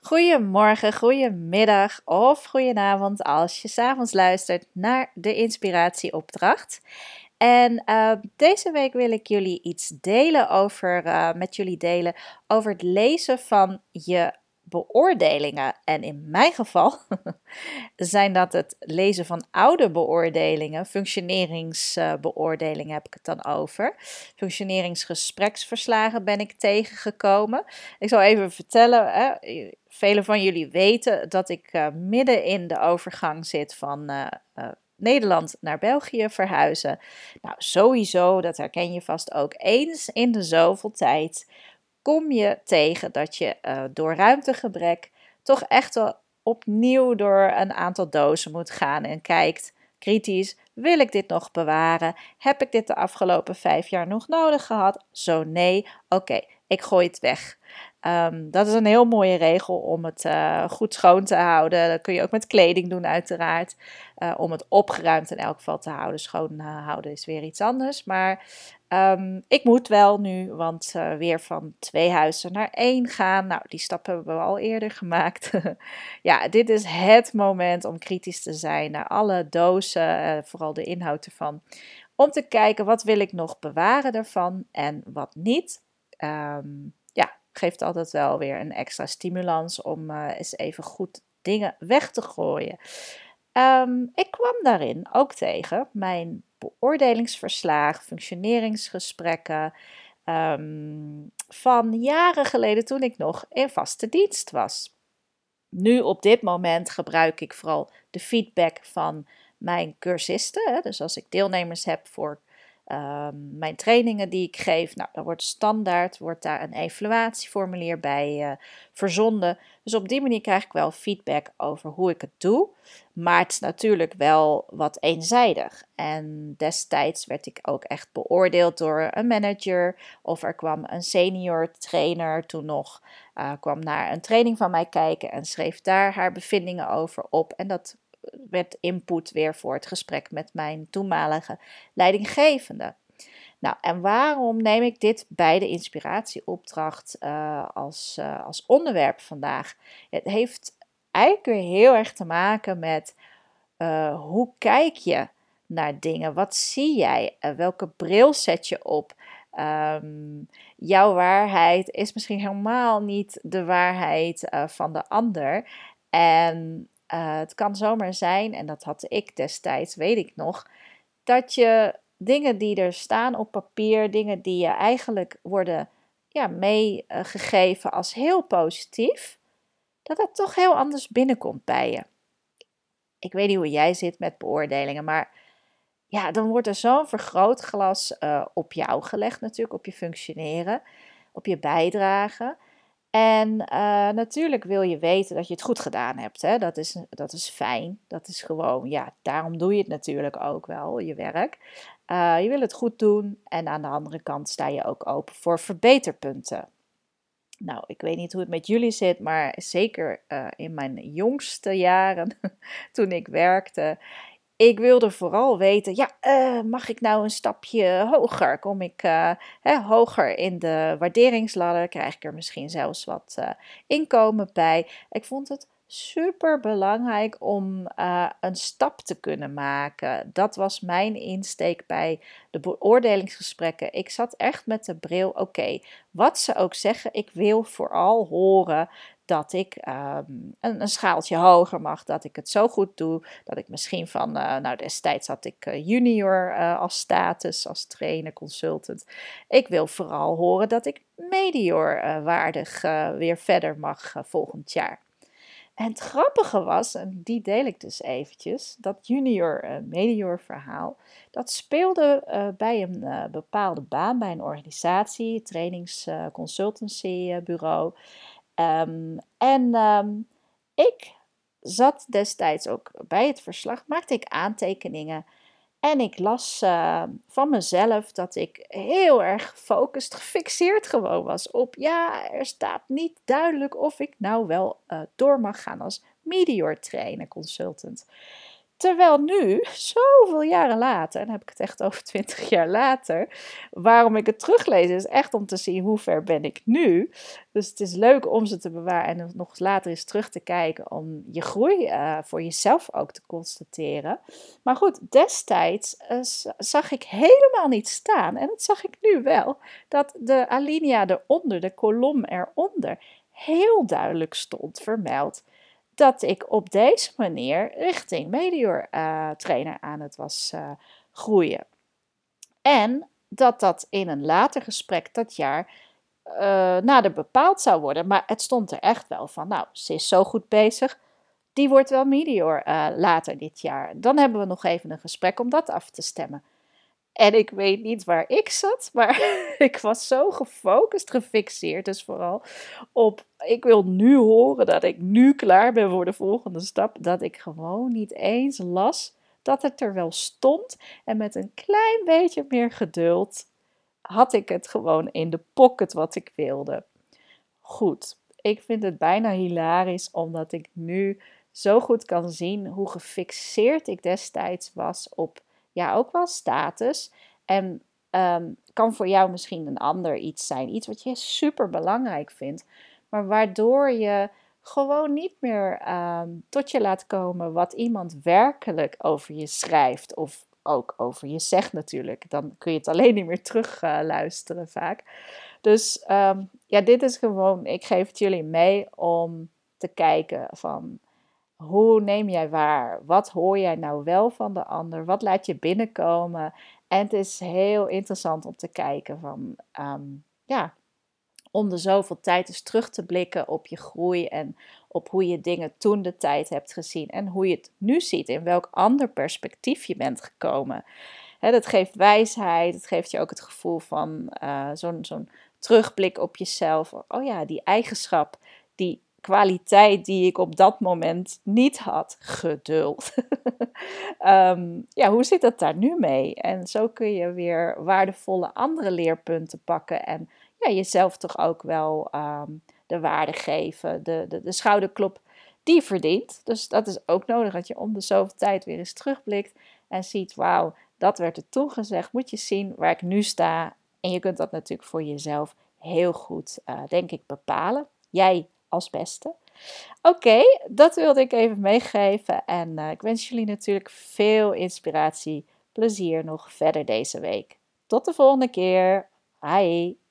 Goedemorgen, goedemiddag of goedenavond als je s'avonds luistert naar de inspiratieopdracht. En uh, deze week wil ik jullie iets delen over, uh, met jullie delen over het lezen van je beoordelingen. En in mijn geval zijn dat het lezen van oude beoordelingen, functioneringsbeoordelingen heb ik het dan over. Functioneringsgespreksverslagen ben ik tegengekomen. Ik zal even vertellen, hè, velen van jullie weten dat ik uh, midden in de overgang zit van uh, uh, Nederland naar België verhuizen. Nou, sowieso, dat herken je vast ook, eens in de zoveel tijd kom je tegen dat je uh, door ruimtegebrek toch echt wel opnieuw door een aantal dozen moet gaan en kijkt kritisch: wil ik dit nog bewaren? Heb ik dit de afgelopen vijf jaar nog nodig gehad? Zo nee, oké, ik gooi het weg. Um, dat is een heel mooie regel om het uh, goed schoon te houden. Dat kun je ook met kleding doen, uiteraard. Uh, om het opgeruimd in elk geval te houden. Schoon uh, houden is weer iets anders. Maar um, ik moet wel nu, want weer van twee huizen naar één gaan. Nou, die stap hebben we al eerder gemaakt. ja, dit is het moment om kritisch te zijn naar alle dozen, vooral de inhoud ervan. Om te kijken wat wil ik nog bewaren daarvan en wat niet. Um, geeft altijd wel weer een extra stimulans om uh, eens even goed dingen weg te gooien. Um, ik kwam daarin ook tegen mijn beoordelingsverslagen, functioneringsgesprekken um, van jaren geleden toen ik nog in vaste dienst was. Nu op dit moment gebruik ik vooral de feedback van mijn cursisten. Dus als ik deelnemers heb voor Um, mijn trainingen die ik geef, nou, dan wordt standaard wordt daar een evaluatieformulier bij uh, verzonden. Dus op die manier krijg ik wel feedback over hoe ik het doe. Maar het is natuurlijk wel wat eenzijdig. En destijds werd ik ook echt beoordeeld door een manager. Of er kwam een senior trainer toen nog, uh, kwam naar een training van mij kijken en schreef daar haar bevindingen over op. En dat werd input weer voor het gesprek met mijn toenmalige leidinggevende. Nou, en waarom neem ik dit bij de inspiratieopdracht uh, als, uh, als onderwerp vandaag? Het heeft eigenlijk weer heel erg te maken met uh, hoe kijk je naar dingen? Wat zie jij? welke bril zet je op? Um, jouw waarheid is misschien helemaal niet de waarheid van de ander. En uh, het kan zomaar zijn, en dat had ik destijds, weet ik nog, dat je dingen die er staan op papier, dingen die je eigenlijk worden ja, meegegeven als heel positief, dat dat toch heel anders binnenkomt bij je. Ik weet niet hoe jij zit met beoordelingen, maar ja, dan wordt er zo'n vergrootglas uh, op jou gelegd, natuurlijk, op je functioneren, op je bijdrage. En uh, natuurlijk wil je weten dat je het goed gedaan hebt. Hè? Dat, is, dat is fijn. Dat is gewoon, ja, daarom doe je het natuurlijk ook wel, je werk. Uh, je wil het goed doen en aan de andere kant sta je ook open voor verbeterpunten. Nou, ik weet niet hoe het met jullie zit, maar zeker uh, in mijn jongste jaren, toen ik werkte, ik wilde vooral weten, ja, uh, mag ik nou een stapje hoger? Kom ik uh, hè, hoger in de waarderingsladder? Krijg ik er misschien zelfs wat uh, inkomen bij? Ik vond het super belangrijk om een stap te kunnen maken. Dat was mijn insteek bij de beoordelingsgesprekken. Ik zat echt met de bril, oké, wat ze ook zeggen, ik wil vooral horen dat ik um, een, een, schaaltje hoger mag, dat ik het zo goed doe, dat ik misschien van, uh, nou destijds had ik uh, junior uh, als status, als trainer, consultant. Ik wil vooral horen dat ik medior waardig weer verder mag volgend jaar. En het grappige was, en die deel ik dus eventjes, dat junior-medior verhaal, dat speelde bij een bepaalde baan, bij een organisatie, trainingsconsultancybureau. Um, en um, ik zat destijds ook bij het verslag, maakte ik aantekeningen. En ik las uh, van mezelf dat ik heel erg gefocust, gefixeerd gewoon was op, ja, er staat niet duidelijk of ik nou wel uh, door mag gaan als Meteor trainer consultant. Terwijl nu, zoveel jaren later, en dan heb ik het echt over twintig jaar later, waarom ik het teruglees, is echt om te zien hoe ver ben ik nu. Dus het is leuk om ze te bewaren en nog later eens terug te kijken om je groei uh, voor jezelf ook te constateren. Maar goed, destijds uh, zag ik helemaal niet staan, en dat zag ik nu wel, dat de alinea eronder, de kolom eronder, heel duidelijk stond vermeld dat ik op deze manier richting Medior uh, trainer aan het was uh, groeien. En dat dat in een later gesprek dat jaar uh, nader bepaald zou worden. Maar het stond er echt wel van, nou, ze is zo goed bezig. Die wordt wel Meteor later dit jaar. Dan hebben we nog even een gesprek om dat af te stemmen. En ik weet niet waar ik zat, maar ik was zo gefocust, gefixeerd dus vooral op, ik wil nu horen dat ik nu klaar ben voor de volgende stap, dat ik gewoon niet eens las dat het er wel stond. En met een klein beetje meer geduld had ik het gewoon in de pocket wat ik wilde. Goed, ik vind het bijna hilarisch omdat ik nu zo goed kan zien hoe gefixeerd ik destijds was op ja, ook wel status. En um, kan voor jou misschien een ander iets zijn. Iets wat je super belangrijk vindt. Maar waardoor je gewoon niet meer ehm, tot je laat komen wat iemand werkelijk over je schrijft. Of ook over je zegt natuurlijk. Dan kun je het alleen niet meer terug uh, luisteren vaak. Dus ehm, ja, dit is gewoon, ik geef het jullie mee om te kijken van hoe neem jij waar? Wat hoor jij nou wel van de ander? Wat laat je binnenkomen? En het is heel interessant om te kijken van, ehm, ja, om de zoveel tijd eens terug te blikken op je groei en op hoe je dingen toen de tijd hebt gezien en hoe je het nu ziet, in welk ander perspectief je bent gekomen. dat geeft wijsheid, het geeft je ook het gevoel van uh, zo'n zo'n terugblik op jezelf. Oh ja, die eigenschap, die kwaliteit die ik op dat moment niet had, geduld. um, ja, hoe zit het daar nu mee? En zo kun je weer waardevolle andere leerpunten pakken en ja, jezelf toch ook wel um, de waarde geven, de, de, de schouderklop die verdient. Dus dat is ook nodig dat je om de zoveel tijd weer eens terugblikt en ziet, wauw, dat werd er toegezegd. Moet je zien waar ik nu sta. En je kunt dat natuurlijk voor jezelf heel goed, uh, denk ik, bepalen. Jij als beste. Oké, dat wilde ik even meegeven. En uh, ik wens jullie natuurlijk veel inspiratie, plezier nog verder deze week. Tot de volgende keer. Bye.